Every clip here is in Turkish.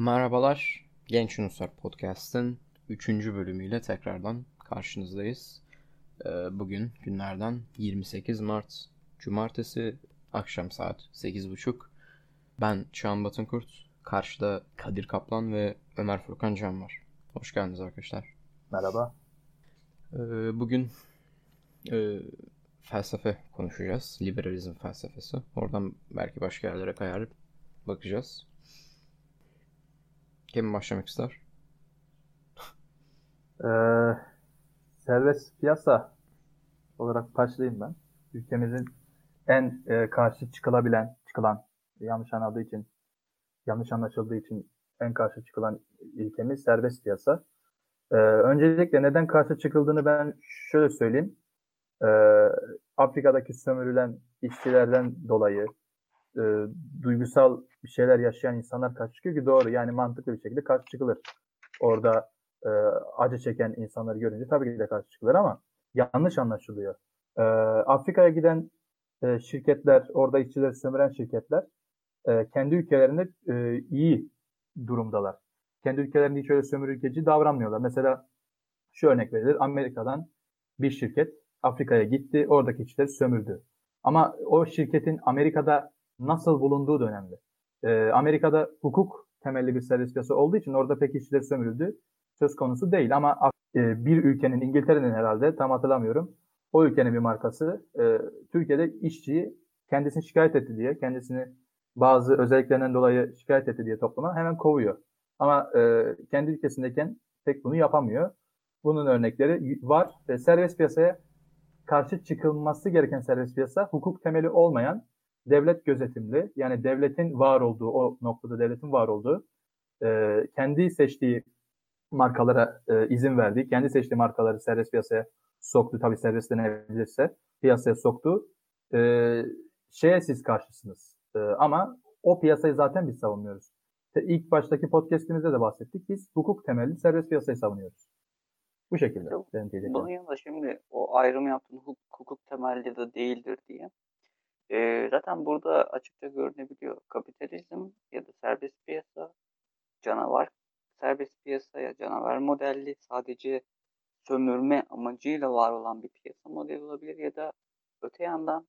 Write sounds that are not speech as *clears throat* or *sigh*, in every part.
Merhabalar, Genç Yunuslar Podcast'ın 3. bölümüyle tekrardan karşınızdayız. Ee, bugün günlerden 28 Mart, Cumartesi, akşam saat 8.30. Ben Çağan Batınkurt, karşıda Kadir Kaplan ve Ömer Furkan Can var. Hoş geldiniz arkadaşlar. Merhaba. Ee, bugün e, felsefe konuşacağız. Liberalizm felsefesi. Oradan belki başka yerlere kayar bakacağız. Kim başlamak ister? *laughs* Ee, serbest piyasa olarak başlayayım ben. Ülkemizin en e, karşı çıkılabilen, çıkılan, yanlış anladığı için, yanlış anlaşıldığı için en karşı çıkılan ilkemiz serbest piyasa. Ee, öncelikle neden karşı çıkıldığını ben şöyle söyleyeyim. Ee, Afrika'daki sömürülen işçilerden dolayı e, duygusal bir şeyler yaşayan insanlar karşı çıkıyor ki doğru yani mantıklı bir şekilde karşı çıkılır. Orada e, acı çeken insanları görünce tabii ki de karşı çıkılır ama yanlış anlaşılıyor. E, Afrika'ya giden e, şirketler, orada işçileri sömüren şirketler e, kendi ülkelerinde e, iyi durumdalar. Kendi ülkelerinde hiç öyle sömürgeci davranmıyorlar. Mesela şu örnek verilir. Amerika'dan bir şirket Afrika'ya gitti, oradaki işçileri sömürdü. Ama o şirketin Amerika'da nasıl bulunduğu da önemli. E, Amerika'da hukuk temelli bir serbest piyasa olduğu için orada pek işçiler sömürüldü söz konusu değil. Ama e, bir ülkenin, İngiltere'nin herhalde tam hatırlamıyorum, o ülkenin bir markası e, Türkiye'de işçiyi kendisini şikayet etti diye, kendisini bazı özelliklerinden dolayı şikayet etti diye topluma hemen kovuyor. Ama e, kendi ülkesindeyken pek bunu yapamıyor. Bunun örnekleri var ve serbest piyasaya karşı çıkılması gereken serbest piyasa hukuk temeli olmayan devlet gözetimli yani devletin var olduğu o noktada devletin var olduğu e, kendi seçtiği markalara e, izin verdiği kendi seçtiği markaları serbest piyasaya soktu tabii serbest denebilirse piyasaya soktu e, şeye siz karşısınız e, ama o piyasayı zaten biz savunmuyoruz. İşte ilk baştaki podcastimizde de bahsettik biz hukuk temelli serbest piyasayı savunuyoruz. Bu şekilde. Bunun yanında şimdi o ayrım yaptığın hukuk, hukuk temelli de değildir diye. E, zaten burada açıkça görünebiliyor. Kapitalizm ya da serbest piyasa canavar serbest piyasaya canavar modelli sadece sömürme amacıyla var olan bir piyasa modeli olabilir ya da öte yandan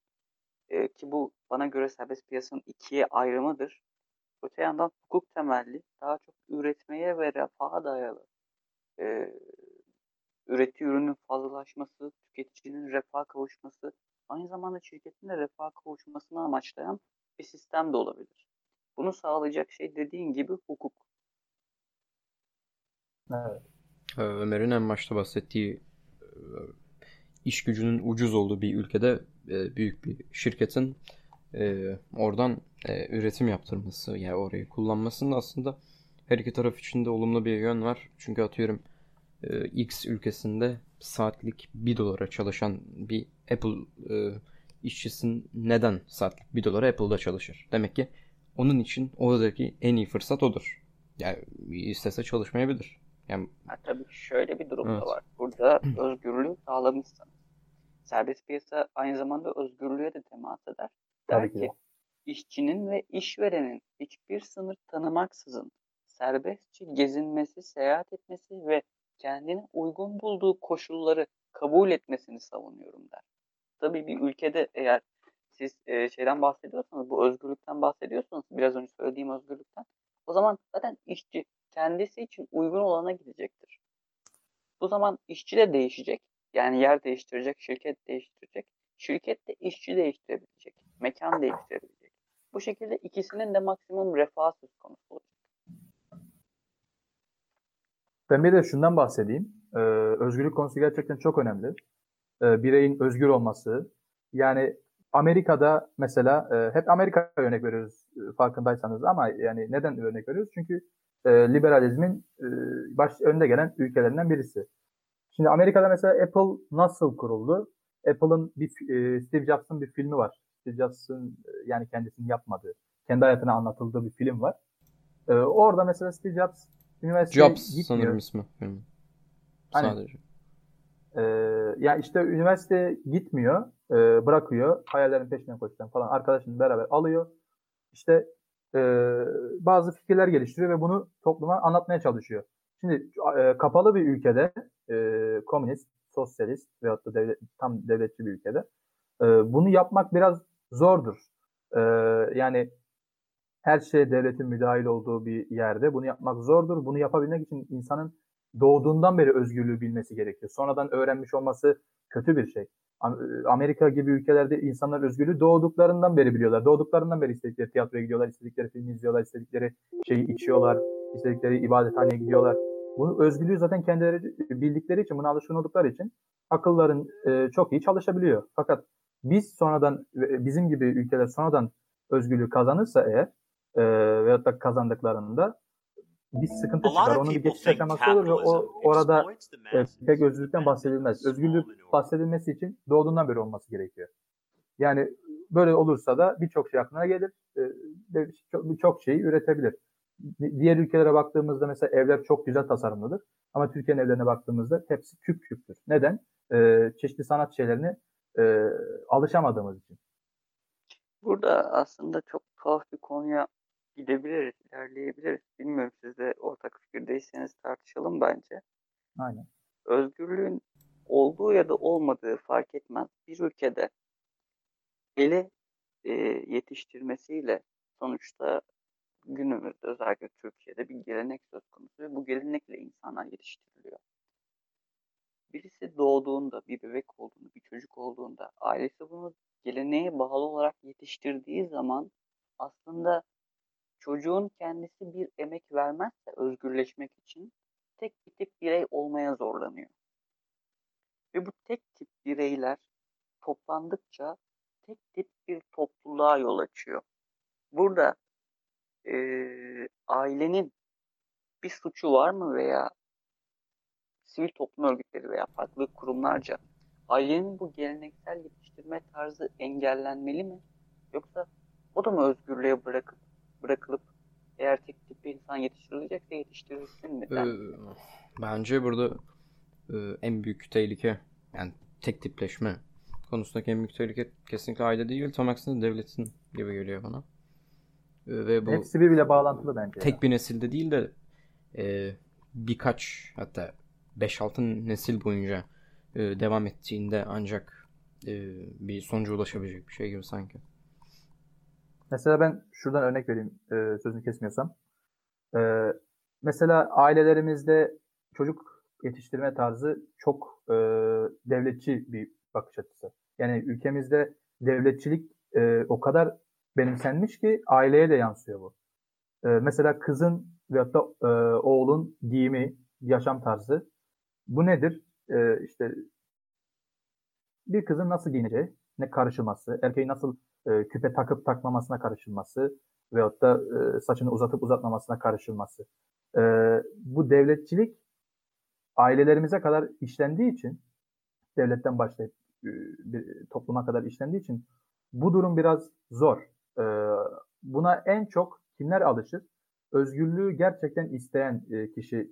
e, ki bu bana göre serbest piyasanın ikiye ayrımıdır. Öte yandan hukuk temelli daha çok üretmeye ve refaha dayalı e, ürettiği ürünün fazlalaşması, tüketicinin refah kavuşması aynı zamanda şirketin de refah kavuşmasını amaçlayan bir sistem de olabilir. Bunu sağlayacak şey dediğin gibi hukuk. Evet. Ee, Ömer'in en başta bahsettiği e, iş gücünün ucuz olduğu bir ülkede e, büyük bir şirketin e, oradan üretim yaptırması yani orayı kullanmasında aslında her iki taraf için de olumlu bir yön var. Çünkü atıyorum X ülkesinde saatlik 1 dolara çalışan bir Apple işçisin neden saatlik 1 dolara Apple'da çalışır? Demek ki onun için oradaki en iyi fırsat odur. Yani istese çalışmayabilir. Yani... Ha, tabii şöyle bir durum evet. da var. Burada *clears throat* özgürlüğü sağlamışsınız. Serbest piyasa aynı zamanda özgürlüğe de temas eder. Der tabii ki, ki işçinin ve işverenin hiçbir sınır tanımaksızın serbestçe gezinmesi, seyahat etmesi ve kendine uygun bulduğu koşulları kabul etmesini savunuyorum der. Tabii bir ülkede eğer siz e, şeyden bahsediyorsanız, bu özgürlükten bahsediyorsanız, biraz önce söylediğim özgürlükten, o zaman zaten işçi kendisi için uygun olana gidecektir. Bu zaman işçi de değişecek. Yani yer değiştirecek, şirket değiştirecek. Şirket de işçi değiştirebilecek. Mekan değiştirebilecek. Bu şekilde ikisinin de maksimum refah söz konusu olacak. Ben bir de şundan bahsedeyim. Ee, özgürlük konusu gerçekten çok önemli. Ee, bireyin özgür olması. Yani Amerika'da mesela e, hep Amerika'ya örnek veriyoruz e, farkındaysanız ama yani neden örnek veriyoruz? Çünkü e, liberalizmin e, baş önde gelen ülkelerinden birisi. Şimdi Amerika'da mesela Apple nasıl kuruldu? Apple'ın bir e, Steve Jobs'ın bir filmi var. Steve Jobs'ın e, yani kendisini yapmadığı, kendi hayatına anlatıldığı bir film var. E, orada mesela Steve Jobs üniversiteye Jobs gitmiyor. sanırım ismi. Hani, Sadece. E, ya işte üniversiteye gitmiyor, e, bırakıyor, hayallerin peşinden koşuyor falan. Arkadaşını beraber alıyor. İşte e, bazı fikirler geliştiriyor ve bunu topluma anlatmaya çalışıyor. Şimdi e, kapalı bir ülkede e, komünist, sosyalist veyahut da devlet, tam devletçi bir ülkede e, bunu yapmak biraz zordur. E, yani her şeye devletin müdahil olduğu bir yerde bunu yapmak zordur. Bunu yapabilmek için insanın doğduğundan beri özgürlüğü bilmesi gerekiyor. Sonradan öğrenmiş olması kötü bir şey. Amerika gibi ülkelerde insanlar özgürlüğü doğduklarından beri biliyorlar. Doğduklarından beri istedikleri tiyatroya gidiyorlar, istedikleri filmi izliyorlar, istedikleri şeyi içiyorlar, istedikleri ibadethaneye gidiyorlar. Bu özgürlüğü zaten kendileri bildikleri için, buna alışkın oldukları için akılların e, çok iyi çalışabiliyor. Fakat biz sonradan, bizim gibi ülkeler sonradan özgürlüğü kazanırsa eğer e, veyahut da kazandıklarında bir sıkıntı çıkar. Onu bir geçiş aşaması olur ve o orada e, pek özgürlükten bahsedilmez. Özgürlük bahsedilmesi için doğduğundan beri olması gerekiyor. Yani böyle olursa da birçok şey aklına gelir e, ve birçok şeyi üretebilir. Diğer ülkelere baktığımızda mesela evler çok güzel tasarımlıdır. Ama Türkiye'nin evlerine baktığımızda hepsi küp küptür. Neden? E, çeşitli sanat şeylerini e, alışamadığımız için. Burada aslında çok tuhaf bir konuya gidebiliriz, ilerleyebiliriz. Bilmiyorum siz de ortak fikirdeyseniz tartışalım bence. Aynen. Özgürlüğün olduğu ya da olmadığı fark etmez. Bir ülkede ele e, yetiştirmesiyle sonuçta günümüzde özellikle Türkiye'de bir gelenek söz konusu ve bu gelenekle insanlar yetiştiriliyor. Birisi doğduğunda, bir bebek olduğunda, bir çocuk olduğunda ailesi bunu geleneğe bağlı olarak yetiştirdiği zaman aslında çocuğun kendisi bir emek vermezse özgürleşmek için tek tip birey olmaya zorlanıyor. Ve bu tek tip bireyler toplandıkça tek tip bir topluluğa yol açıyor. Burada e, ailenin bir suçu var mı veya sivil toplum örgütleri veya farklı kurumlarca ailenin bu geleneksel yetiştirme tarzı engellenmeli mi? Yoksa o da mı özgürlüğe bırakıp bırakılıp eğer tek tip bir insan yetiştirilecekse yetiştirilsin mi? Ee, bence burada e, en büyük tehlike yani tek tipleşme konusundaki en büyük tehlike kesinlikle aile değil tam aksine devletin gibi geliyor bana. E, ve bu Hepsi birbiriyle bağlantılı bence. Tek ya. bir nesilde değil de e, birkaç hatta 5-6 nesil boyunca e, devam ettiğinde ancak e, bir sonuca ulaşabilecek bir şey gibi sanki. Mesela ben şuradan örnek vereyim e, sözünü kesmiyorsam. E, mesela ailelerimizde çocuk yetiştirme tarzı çok e, devletçi bir bakış açısı. Yani ülkemizde devletçilik e, o kadar benimsenmiş ki aileye de yansıyor bu. E, mesela kızın veyahut da e, oğlun giyimi, yaşam tarzı. Bu nedir? E, işte bir kızın nasıl giyineceği, ne karışılması, erkeğin nasıl e, küpe takıp takmamasına karışılması veyahut da e, saçını uzatıp uzatmamasına karışılması. E, bu devletçilik ailelerimize kadar işlendiği için devletten başlayıp e, bir topluma kadar işlendiği için bu durum biraz zor. E, buna en çok kimler alışır? Özgürlüğü gerçekten isteyen e, kişi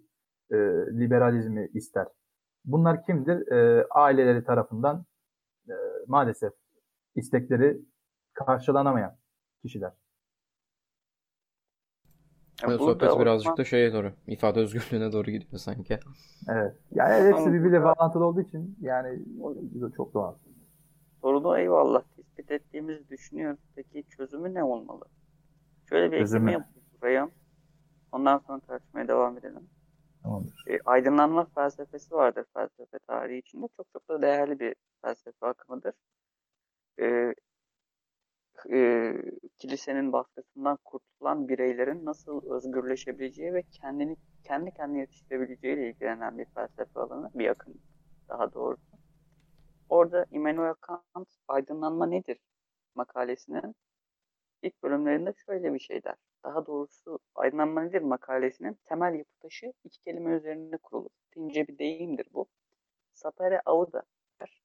e, liberalizmi ister. Bunlar kimdir? E, aileleri tarafından e, maalesef istekleri karşılanamayan kişiler. Yani sohbet birazcık da şeye doğru, ifade özgürlüğüne doğru gidiyor sanki. Evet. Yani hepsi birbiriyle bağlantılı olduğu için yani çok doğal. Sorunu eyvallah tespit ettiğimizi düşünüyoruz. Peki çözümü ne olmalı? Şöyle bir ekleme yapayım buraya. Ondan sonra tartışmaya devam edelim. Tamamdır. E, aydınlanma felsefesi vardır felsefe tarihi içinde. Çok çok da değerli bir felsefe akımıdır. E, e, kilisenin baskısından kurtulan bireylerin nasıl özgürleşebileceği ve kendini kendi kendine yetiştirebileceği ile ilgilenen bir felsefe alanı, bir akım daha doğrusu. Orada Immanuel Kant aydınlanma nedir makalesinin ilk bölümlerinde şöyle bir şey der. Daha doğrusu aydınlanma nedir makalesinin temel yapı taşı iki kelime üzerinde kurulur. Latince bir deyimdir bu. Sapere auda der.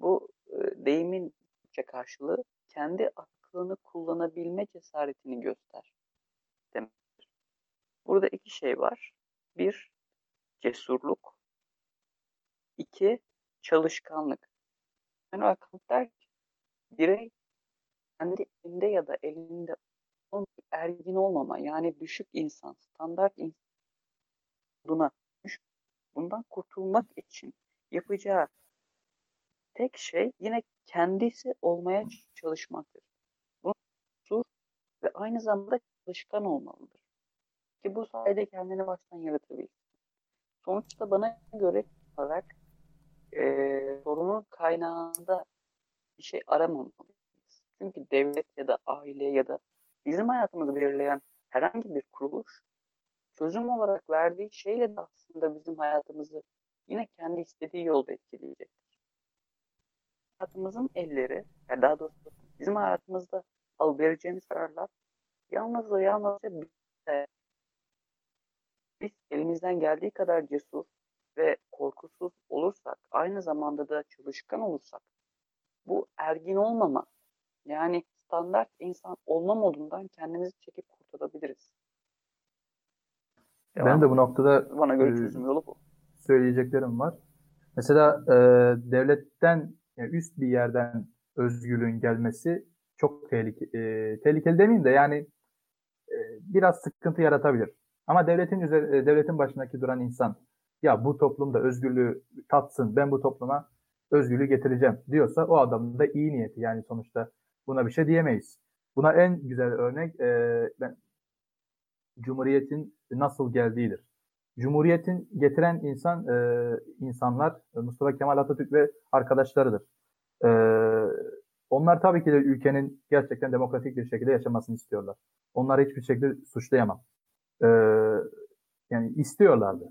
Bu e, deyimin karşılığı kendi aklını kullanabilme cesaretini göster demektir. Burada iki şey var. Bir, cesurluk. İki, çalışkanlık. Yani Kant der ki, birey kendi elinde ya da elinde ergin olmama yani düşük insan, standart insan buna bundan kurtulmak için yapacağı tek şey yine kendisi olmaya çalışmaktır. Bunu ve aynı zamanda çalışkan olmalıdır. Ki bu sayede kendini baştan yaratabilir. Sonuçta bana göre olarak e, sorunun kaynağında bir şey aramamalıyız. Çünkü devlet ya da aile ya da bizim hayatımızı belirleyen herhangi bir kuruluş çözüm olarak verdiği şeyle de aslında bizim hayatımızı yine kendi istediği yolda etkileyecektir. Hayatımızın elleri, yani daha doğrusu bizim hayatımızda al vereceğimiz kararlar yalnız ve yalnızca biz elimizden geldiği kadar cesur ve korkusuz olursak, aynı zamanda da çalışkan olursak, bu ergin olmama, yani standart insan olma modundan kendimizi çekip kurtarabiliriz. Ben de bu noktada bana göre çözüm yolu bu. Söyleyeceklerim var. Mesela e, devletten yani üst bir yerden özgürlüğün gelmesi çok tehlikeli. E, tehlikeli demeyeyim de yani e, biraz sıkıntı yaratabilir. Ama devletin üzeri, e, devletin başındaki duran insan ya bu toplumda özgürlüğü tatsın, ben bu topluma özgürlüğü getireceğim diyorsa o adamın da iyi niyeti yani sonuçta buna bir şey diyemeyiz. Buna en güzel örnek e, ben Cumhuriyet'in nasıl geldiğidir. Cumhuriyet'in getiren insan e, insanlar Mustafa Kemal Atatürk ve arkadaşlarıdır. E, onlar tabii ki de ülkenin gerçekten demokratik bir şekilde yaşamasını istiyorlar. Onları hiçbir şekilde suçlayamam. E, yani istiyorlardı.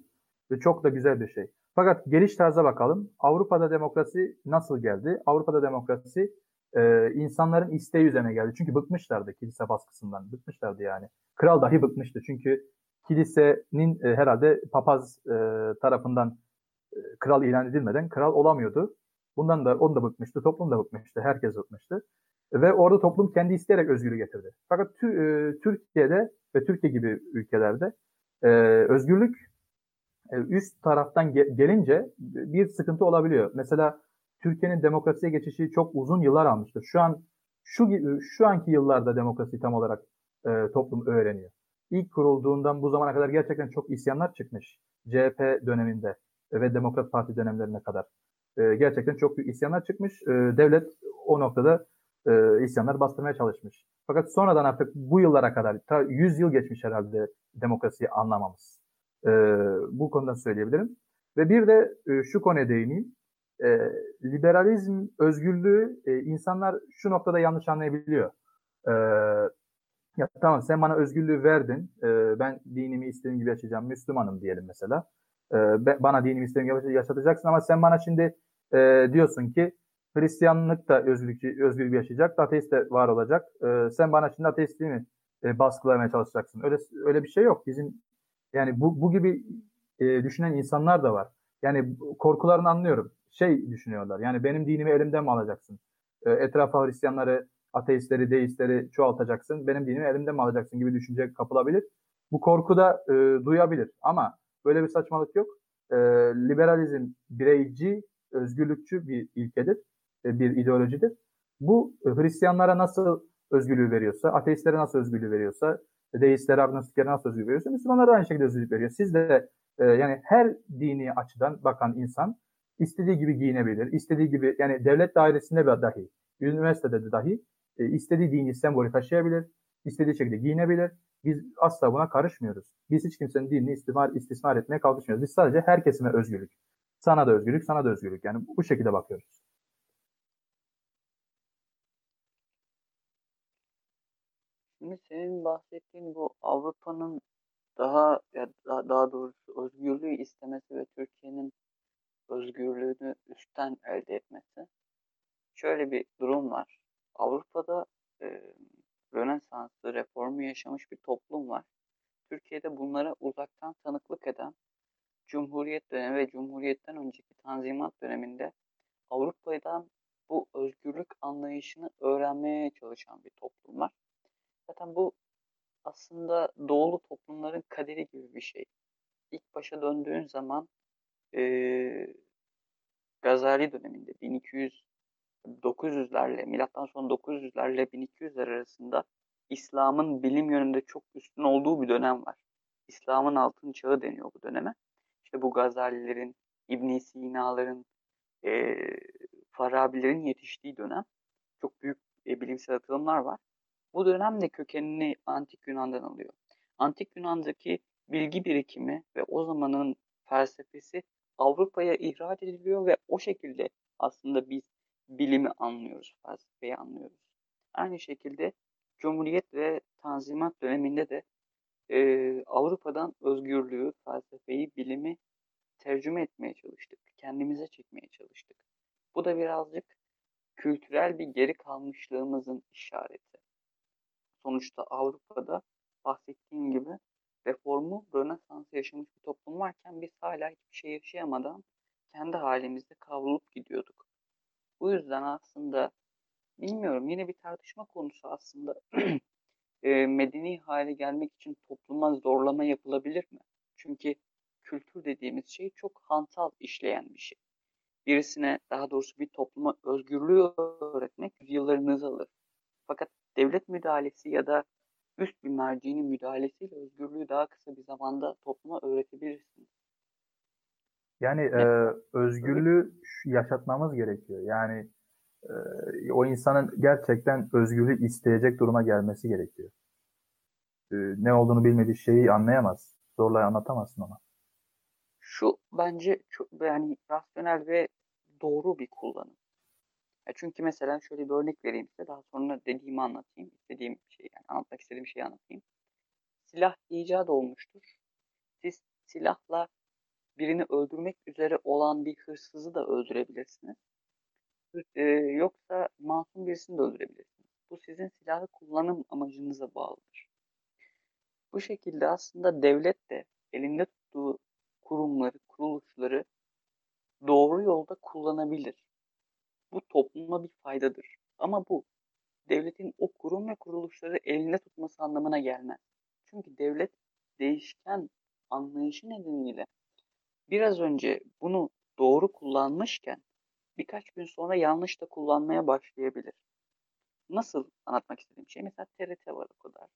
Ve çok da güzel bir şey. Fakat geliş tarzına bakalım. Avrupa'da demokrasi nasıl geldi? Avrupa'da demokrasi e, insanların isteği üzerine geldi. Çünkü bıkmışlardı kilise baskısından. Bıkmışlardı yani. Kral dahi bıkmıştı. Çünkü kilisenin e, herhalde papaz e, tarafından e, kral ilan edilmeden kral olamıyordu. Bundan da onu da bıkmıştı. Toplum da bıkmıştı. Herkes bıkmıştı. Ve orada toplum kendi isteyerek özgürlüğü getirdi. Fakat tü, e, Türkiye'de ve Türkiye gibi ülkelerde e, özgürlük e, üst taraftan gelince bir sıkıntı olabiliyor. Mesela Türkiye'nin demokrasiye geçişi çok uzun yıllar almıştır. Şu an şu şu anki yıllarda demokrasi tam olarak e, toplum öğreniyor. İlk kurulduğundan bu zamana kadar gerçekten çok isyanlar çıkmış. CHP döneminde ve Demokrat Parti dönemlerine kadar. E, gerçekten çok büyük isyanlar çıkmış. E, devlet o noktada e, isyanlar bastırmaya çalışmış. Fakat sonradan artık bu yıllara kadar, ta 100 yıl geçmiş herhalde demokrasiyi anlamamız. E, bu konudan söyleyebilirim. Ve bir de e, şu konuya değineyim. E, liberalizm, özgürlüğü e, insanlar şu noktada yanlış anlayabiliyor. E, ya tamam sen bana özgürlüğü verdin. E, ben dinimi istediğim gibi yaşayacağım. Müslümanım diyelim mesela. E, bana dinimi istediğim gibi yaşatacaksın ama sen bana şimdi e, diyorsun ki Hristiyanlık da özgürlük, özgürlük yaşayacak, ateist de var olacak. E, sen bana şimdi ateistliği mi e, baskılamaya çalışacaksın? Öyle öyle bir şey yok. Bizim yani bu, bu gibi e, düşünen insanlar da var. Yani korkularını anlıyorum. Şey düşünüyorlar. Yani benim dinimi elimden mi alacaksın? E, etrafa Hristiyanları, ateistleri, deistleri çoğaltacaksın. Benim dinimi elimden mi alacaksın gibi düşünce kapılabilir. Bu korku da e, duyabilir. Ama böyle bir saçmalık yok. E, liberalizm bireyci, özgürlükçü bir ilkedir. E, bir ideolojidir. Bu e, Hristiyanlara nasıl özgürlüğü veriyorsa, ateistlere nasıl özgürlüğü veriyorsa, deistlere, agnostiklere nasıl özgürlük veriyorsa Müslümanlara aynı şekilde özgürlük veriyor. Siz de e, yani her dini açıdan bakan insan istediği gibi giyinebilir. istediği gibi yani devlet dairesinde dahi, üniversitede de dahi e, istediği dini sembolü taşıyabilir. istediği şekilde giyinebilir. Biz asla buna karışmıyoruz. Biz hiç kimsenin dinini istismar, istismar etmeye kalkışmıyoruz. Biz sadece her özgürlük. Sana da özgürlük, sana da özgürlük. Yani bu şekilde bakıyoruz. Şimdi senin bahsettiğin bu Avrupa'nın daha ya daha, daha doğrusu özgürlüğü istemesi ve Türkiye'nin özgürlüğünü üstten elde etmesi. Şöyle bir durum var. Avrupa'da e, Rönesans'ı, reformu yaşamış bir toplum var. Türkiye'de bunlara uzaktan tanıklık eden Cumhuriyet dönemi ve Cumhuriyet'ten önceki Tanzimat döneminde Avrupa'dan bu özgürlük anlayışını öğrenmeye çalışan bir toplum var. Zaten bu aslında doğulu toplumların kaderi gibi bir şey. İlk başa döndüğün zaman e, Gazali döneminde 1200 900'lerle milattan sonra 900'lerle 1200'ler arasında İslam'ın bilim yönünde çok üstün olduğu bir dönem var. İslam'ın altın çağı deniyor bu döneme. İşte bu Gazalilerin, İbn Sina'ların, e, Farabilerin yetiştiği dönem. Çok büyük e, bilimsel atılımlar var. Bu dönem de kökenini Antik Yunan'dan alıyor. Antik Yunan'daki bilgi birikimi ve o zamanın felsefesi Avrupa'ya ihraç ediliyor ve o şekilde aslında biz bilimi anlıyoruz, felsefeyi anlıyoruz. Aynı şekilde Cumhuriyet ve Tanzimat döneminde de e, Avrupa'dan özgürlüğü, felsefeyi, bilimi tercüme etmeye çalıştık. Kendimize çekmeye çalıştık. Bu da birazcık kültürel bir geri kalmışlığımızın işareti. Sonuçta Avrupa'da bahsettiğim gibi reformu Rönesans yaşamış bir toplum varken biz hala hiçbir şey yaşayamadan kendi halimizde kavrulup gidiyorduk. Bu yüzden aslında bilmiyorum yine bir tartışma konusu aslında *clears throat* e, medeni hale gelmek için topluma zorlama yapılabilir mi? Çünkü kültür dediğimiz şey çok hantal işleyen bir şey. Birisine daha doğrusu bir topluma özgürlüğü öğretmek yıllarınızı alır. Fakat devlet müdahalesi ya da üst bir mercinin müdahalesiyle özgürlüğü daha kısa bir zamanda topluma öğretebilirsiniz. Yani e, özgürlüğü yaşatmamız gerekiyor. Yani e, o insanın gerçekten özgürlüğü isteyecek duruma gelmesi gerekiyor. E, ne olduğunu bilmediği şeyi anlayamaz. Zorla anlatamazsın ona. Şu bence çok yani rasyonel ve doğru bir kullanım. Ya çünkü mesela şöyle bir örnek vereyim size. Daha sonra dediğimi anlatayım. istediğim şey yani anlatmak istediğim şeyi anlatayım. Silah icat olmuştur. Siz silahla birini öldürmek üzere olan bir hırsızı da öldürebilirsiniz. Ee, yoksa masum birisini de öldürebilirsiniz. Bu sizin silahı kullanım amacınıza bağlıdır. Bu şekilde aslında devlet de elinde tuttuğu kurumları, kuruluşları doğru yolda kullanabilir. Bu topluma bir faydadır. Ama bu devletin o kurum ve kuruluşları elinde tutması anlamına gelmez. Çünkü devlet değişken anlayışı nedeniyle biraz önce bunu doğru kullanmışken birkaç gün sonra yanlış da kullanmaya başlayabilir. Nasıl anlatmak istediğim şey? Mesela TRT var o kadar.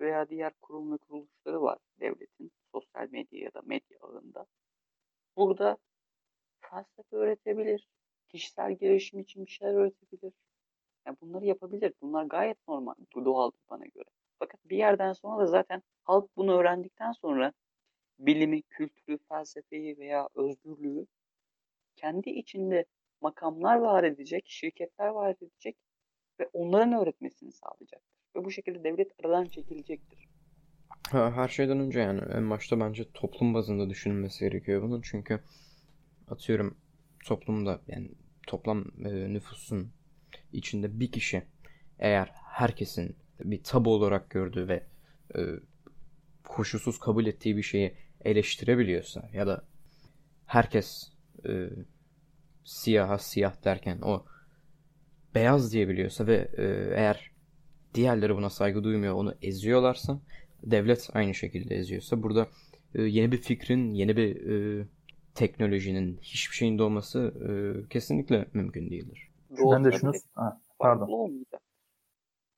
Veya diğer kurum ve kuruluşları var devletin sosyal medya ya da medya ağında. Burada felsefe öğretebilir, kişisel gelişim için bir şeyler öğretebilir. Yani bunları yapabilir. Bunlar gayet normal, doğal bana göre. Fakat bir yerden sonra da zaten halk bunu öğrendikten sonra bilimi, felsefeyi veya özgürlüğü kendi içinde makamlar var edecek, şirketler var edecek ve onların öğretmesini sağlayacaktır. Ve bu şekilde devlet aradan çekilecektir. Her şeyden önce yani en başta bence toplum bazında düşünülmesi gerekiyor bunun. Çünkü atıyorum toplumda yani toplam e, nüfusun içinde bir kişi eğer herkesin bir tabu olarak gördüğü ve e, koşulsuz kabul ettiği bir şeyi eleştirebiliyorsa ya da herkes e, siyaha siyah derken o beyaz diyebiliyorsa ve e, eğer diğerleri buna saygı duymuyor onu eziyorlarsa devlet aynı şekilde eziyorsa burada e, yeni bir fikrin yeni bir e, teknolojinin hiçbir şeyin doğması e, kesinlikle mümkün değildir. Ben de şunu ha, pardon.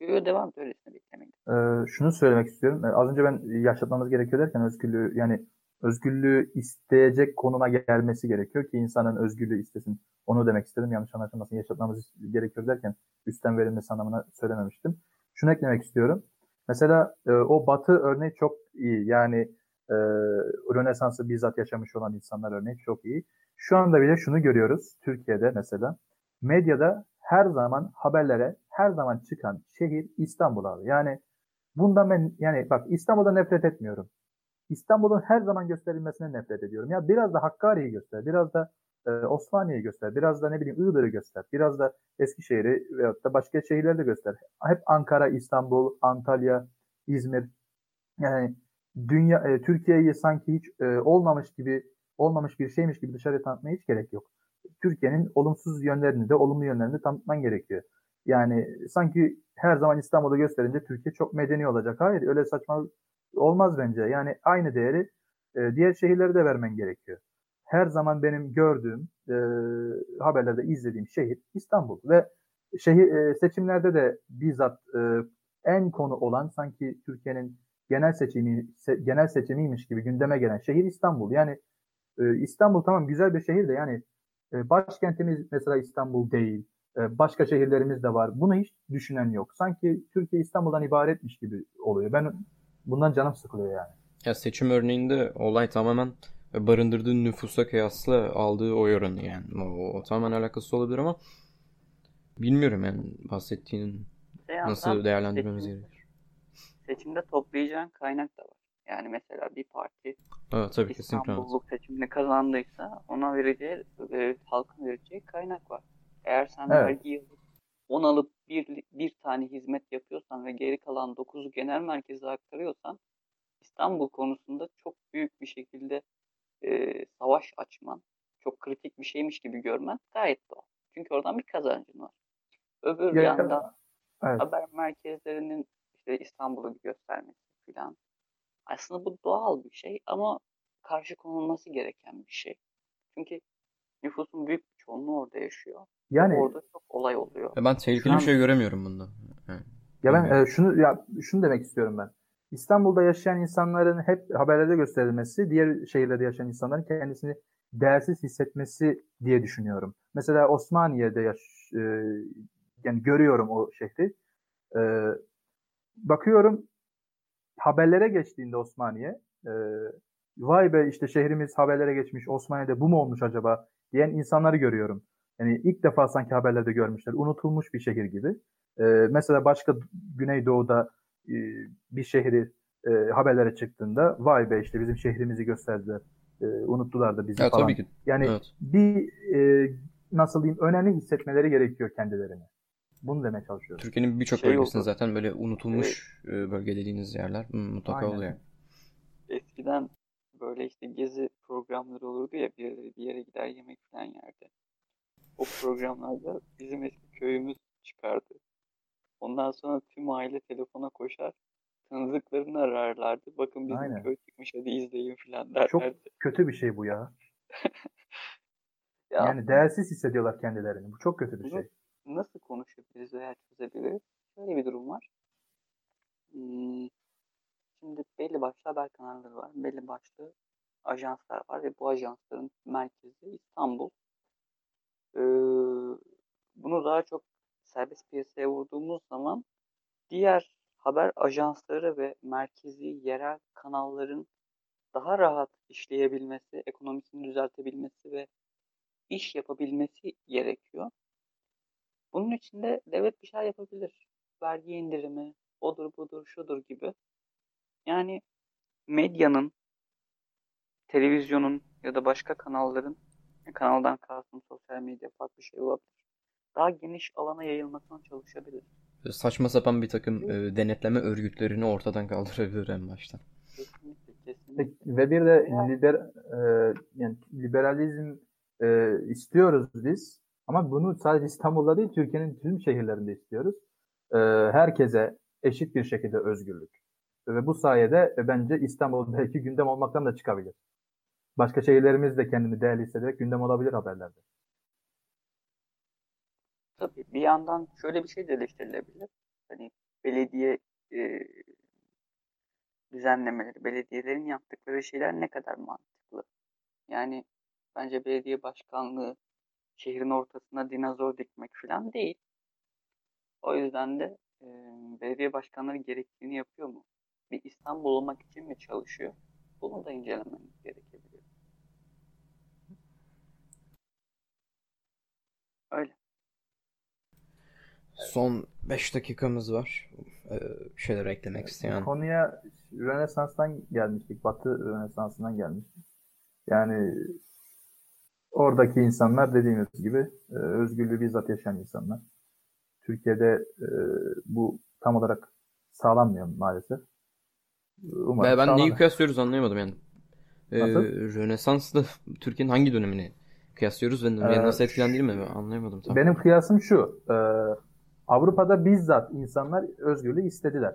Devam öylesine beklemeyin. Ee, şunu söylemek istiyorum. Ee, az önce ben yaşatmamız gerekiyor derken özgürlüğü yani özgürlüğü isteyecek konuma gelmesi gerekiyor ki insanın özgürlüğü istesin. Onu demek istedim. Yanlış anlaşılmasın. Yaşatmamız gerekiyor derken üstten verilmesi anlamına söylememiştim. Şunu eklemek istiyorum. Mesela e, o batı örneği çok iyi. Yani e, Rönesans'ı bizzat yaşamış olan insanlar örneği çok iyi. Şu anda bile şunu görüyoruz Türkiye'de mesela. Medyada her zaman haberlere her zaman çıkan şehir İstanbul abi. Yani bundan ben yani bak İstanbul'da nefret etmiyorum. İstanbul'un her zaman gösterilmesine nefret ediyorum. Ya biraz da Hakkari'yi göster, biraz da e, Osmaniye'yi göster, biraz da ne bileyim Iğdır'ı göster, biraz da Eskişehir'i veyahut da başka şehirleri de göster. Hep Ankara, İstanbul, Antalya, İzmir. Yani dünya e, Türkiye'yi sanki hiç e, olmamış gibi olmamış bir şeymiş gibi dışarı tanıtmaya hiç gerek yok. Türkiye'nin olumsuz yönlerini de olumlu yönlerini tanıtman gerekiyor. Yani sanki her zaman İstanbul'u gösterince Türkiye çok medeni olacak. Hayır öyle saçma olmaz bence. Yani aynı değeri e, diğer şehirlere de vermen gerekiyor. Her zaman benim gördüğüm e, haberlerde izlediğim şehir İstanbul ve şehir e, seçimlerde de bizzat e, en konu olan sanki Türkiye'nin genel seçimi se, genel seçimiymiş gibi gündeme gelen şehir İstanbul. Yani e, İstanbul tamam güzel bir şehir de yani e, başkentimiz mesela İstanbul değil. E, başka şehirlerimiz de var. Bunu hiç düşünen yok. Sanki Türkiye İstanbul'dan ibaretmiş gibi oluyor. Ben bundan canım sıkılıyor yani. Ya seçim örneğinde olay tamamen barındırdığı nüfusa kıyasla aldığı oy oranı yani. O, o tamamen alakası olabilir ama bilmiyorum yani bahsettiğinin nasıl değerlendirmemiz gerekir. Seçimde toplayacağın kaynak da var. Yani mesela bir parti evet, tabii, İstanbulluk seçimini kazandıysa ona vereceği, e, halkın vereceği kaynak var. Eğer sen evet. vergi alıp 10 alıp bir, bir tane hizmet yapıyorsan ve geri kalan 9'u genel merkeze aktarıyorsan İstanbul konusunda çok büyük bir şekilde e, savaş açman, çok kritik bir şeymiş gibi görmen gayet doğal. Çünkü oradan bir kazancın var. Öbür ya, yandan evet. haber merkezlerinin işte İstanbul'u göstermesi falan. Aslında bu doğal bir şey ama karşı konulması gereken bir şey. Çünkü nüfusun büyük bir çoğunluğu orada yaşıyor. Yani orada çok olay oluyor. Ben tehlikeli bir şey göremiyorum bunda. Yani, ya ben e, şunu ya şunu demek istiyorum ben. İstanbul'da yaşayan insanların hep haberlerde gösterilmesi, diğer şehirlerde yaşayan insanların kendisini değersiz hissetmesi diye düşünüyorum. Mesela Osmaniye'de yaş, e, yani görüyorum o şehri. E, bakıyorum haberlere geçtiğinde Osmaniye, e, vay be işte şehrimiz haberlere geçmiş, Osmaniye'de bu mu olmuş acaba diyen insanları görüyorum. Yani ilk defa sanki haberlerde görmüşler. Unutulmuş bir şehir gibi. E, mesela başka Güneydoğu'da e, bir şehri e, haberlere çıktığında vay be işte bizim şehrimizi gösterdiler. E, unuttular da bizi ya, falan. Tabii ki. Yani evet. bir e, nasıl diyeyim önemli hissetmeleri gerekiyor kendilerini. Bunu demeye çalışıyorum. Türkiye'nin birçok şey bölgesinde zaten böyle unutulmuş evet. bölge dediğiniz yerler mutlaka Aynen. oluyor. Eskiden böyle işte gezi programları olurdu ya bir yere, bir yere gider yemek falan yerde. O programlarda bizim eski köyümüz çıkardı. Ondan sonra tüm aile telefona koşar. Tanıdıklarını ararlardı. Bakın bizim Aynen. köy çıkmış hadi izleyin falan derlerdi. Çok kötü bir şey bu ya. *laughs* ya yani değersiz hissediyorlar kendilerini. Bu çok kötü bir şey. Nasıl konuşabiliriz veya çözebiliriz? Şöyle bir durum var. Hmm, şimdi belli başlı haber kanalları var. Belli başlı ajanslar var ve bu ajansların merkezi İstanbul. Ee, bunu daha çok serbest piyasaya vurduğumuz zaman diğer haber ajansları ve merkezi yerel kanalların daha rahat işleyebilmesi, ekonomisini düzeltebilmesi ve iş yapabilmesi gerekiyor. Bunun için de devlet bir şey yapabilir. Vergi indirimi, odur budur, şudur gibi. Yani medyanın, televizyonun ya da başka kanalların, kanaldan kastım sosyal medya farklı bir şey olabilir daha geniş alana yayılmasına çalışabilir. Saçma sapan bir takım e, denetleme örgütlerini ortadan kaldırabilir en baştan. Kesinlikle, kesinlikle. Ve bir de liber, e, yani liberalizm e, istiyoruz biz ama bunu sadece İstanbul'da değil Türkiye'nin tüm şehirlerinde istiyoruz. E, herkese eşit bir şekilde özgürlük. Ve bu sayede e, bence İstanbul belki gündem olmaktan da çıkabilir. Başka şehirlerimiz de kendini değerli hissederek gündem olabilir haberlerde. Tabii bir yandan şöyle bir şey de eleştirilebilir. Hani belediye e, düzenlemeleri, belediyelerin yaptıkları şeyler ne kadar mantıklı? Yani bence belediye başkanlığı şehrin ortasına dinozor dikmek falan değil. O yüzden de e, belediye başkanları gerektiğini yapıyor mu? Bir İstanbul olmak için mi çalışıyor? Bunu da incelememiz gerekebilir. Öyle. Son 5 dakikamız var. Ee, şeyler eklemek isteyen. Konuya Rönesans'tan gelmiştik. Batı Rönesans'ından gelmiştik. Yani oradaki insanlar dediğimiz gibi e, özgürlüğü bizzat yaşayan insanlar. Türkiye'de e, bu tam olarak sağlanmıyor maalesef. Umarım ben neyi kıyaslıyoruz anlayamadım yani. Ee, Rönesans'ta Türkiye'nin hangi dönemini kıyaslıyoruz ve ee, nasıl etkilendiğini mi anlayamadım. Tam. Benim kıyasım şu. E, Avrupa'da bizzat insanlar özgürlüğü istediler.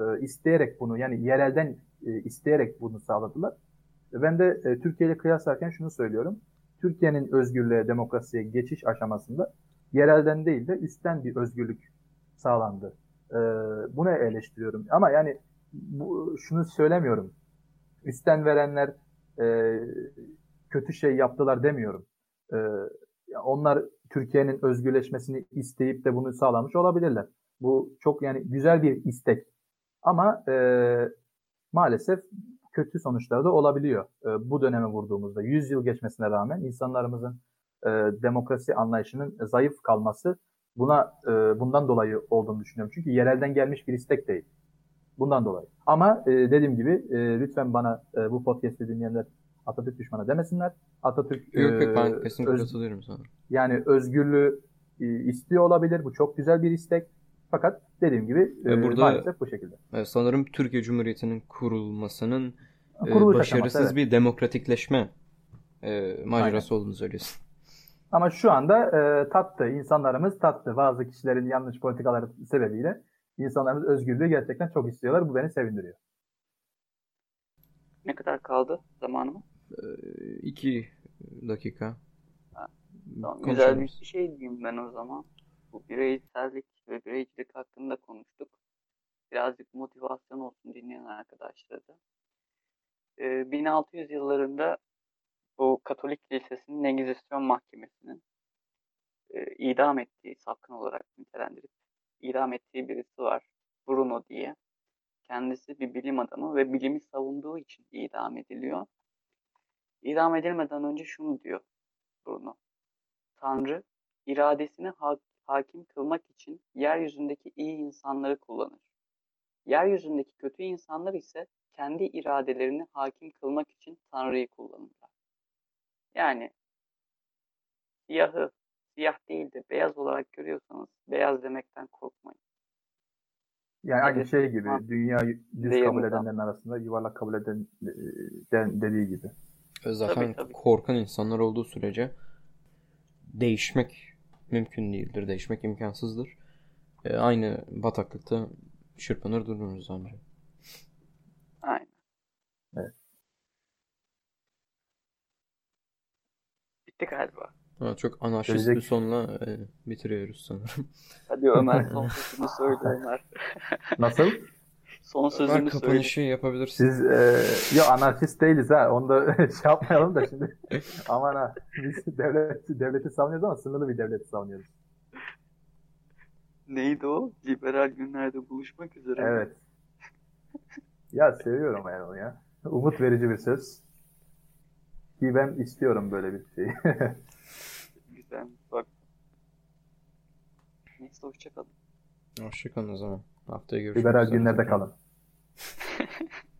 E, isteyerek bunu yani yerelden e, isteyerek bunu sağladılar. Ben de e, Türkiye ile kıyaslarken şunu söylüyorum. Türkiye'nin özgürlüğe, demokrasiye geçiş aşamasında yerelden değil de üstten bir özgürlük sağlandı. E, bunu eleştiriyorum. Ama yani bu, şunu söylemiyorum. Üstten verenler e, kötü şey yaptılar demiyorum. E, onlar Türkiye'nin özgürleşmesini isteyip de bunu sağlamış olabilirler. Bu çok yani güzel bir istek. Ama e, maalesef kötü sonuçları da olabiliyor. E, bu döneme vurduğumuzda 100 yıl geçmesine rağmen insanlarımızın e, demokrasi anlayışının zayıf kalması buna e, bundan dolayı olduğunu düşünüyorum. Çünkü yerelden gelmiş bir istek değil. Bundan dolayı. Ama e, dediğim gibi e, lütfen bana e, bu podcast'i dinleyenler Atatürk düşmanı demesinler. Atatürk yok, yok, ben kesinlikle öz, katılıyorum sana. Yani özgürlüğü e, istiyor olabilir. Bu çok güzel bir istek. Fakat dediğim gibi e, burada, maalesef bu şekilde. Sanırım Türkiye Cumhuriyeti'nin kurulmasının e, başarısız aşaması, evet. bir demokratikleşme e, macerası Aynen. olduğunu söylüyorsun. Ama şu anda e, tattı, insanlarımız tattı. Bazı kişilerin yanlış politikaları sebebiyle insanlarımız özgürlüğü gerçekten çok istiyorlar. Bu beni sevindiriyor. Ne kadar kaldı zamanımız? Ee, iki dakika. Ha, tamam, güzel bir şey diyeyim ben o zaman. Bu bireysellik ve bireycilik hakkında konuştuk. Birazcık motivasyon olsun dinleyen arkadaşlara da. Ee, 1600 yıllarında bu Katolik Kilisesi'nin Engizisyon Mahkemesi'nin e, idam ettiği, sapkın olarak nitelendirip idam ettiği birisi var. Bruno diye. Kendisi bir bilim adamı ve bilimi savunduğu için idam ediliyor. İdam edilmeden önce şunu diyor Bruno. Tanrı iradesini ha- hakim kılmak için yeryüzündeki iyi insanları kullanır. Yeryüzündeki kötü insanlar ise kendi iradelerini hakim kılmak için Tanrı'yı kullanırlar. Yani siyahı siyah değil de beyaz olarak görüyorsanız beyaz demekten korkmayın. Yani aynı şey gibi dünya düz kabul edenlerin arasında yuvarlak kabul eden de, dediği gibi. Zaten tabii, tabii. korkan insanlar olduğu sürece değişmek mümkün değildir. Değişmek imkansızdır. E, aynı bataklıkta çırpınır dururuz amca. Aynen. Evet. Bitti galiba. Ha, çok anarşist bir sonla e, bitiriyoruz sanırım. *laughs* Hadi Ömer *laughs* son sözünü söyle Ömer. *laughs* Nasıl? Son sözünü Ömer kapanışı söyle. yapabilirsin. Siz e, yo anarşist değiliz ha. Onu da şey yapmayalım da şimdi. Aman ha. Biz devlet, devleti savunuyoruz ama sınırlı bir devleti savunuyoruz. Neydi o? Liberal günlerde buluşmak üzere. Evet. ya seviyorum yani onu ya. Umut verici bir söz. Ki ben istiyorum böyle bir şey. Güzel. Bak. Neyse hoşçakalın. Hoşçakalın o zaman. Haftaya görüşürüz. Liberal günlerde kalın. *laughs*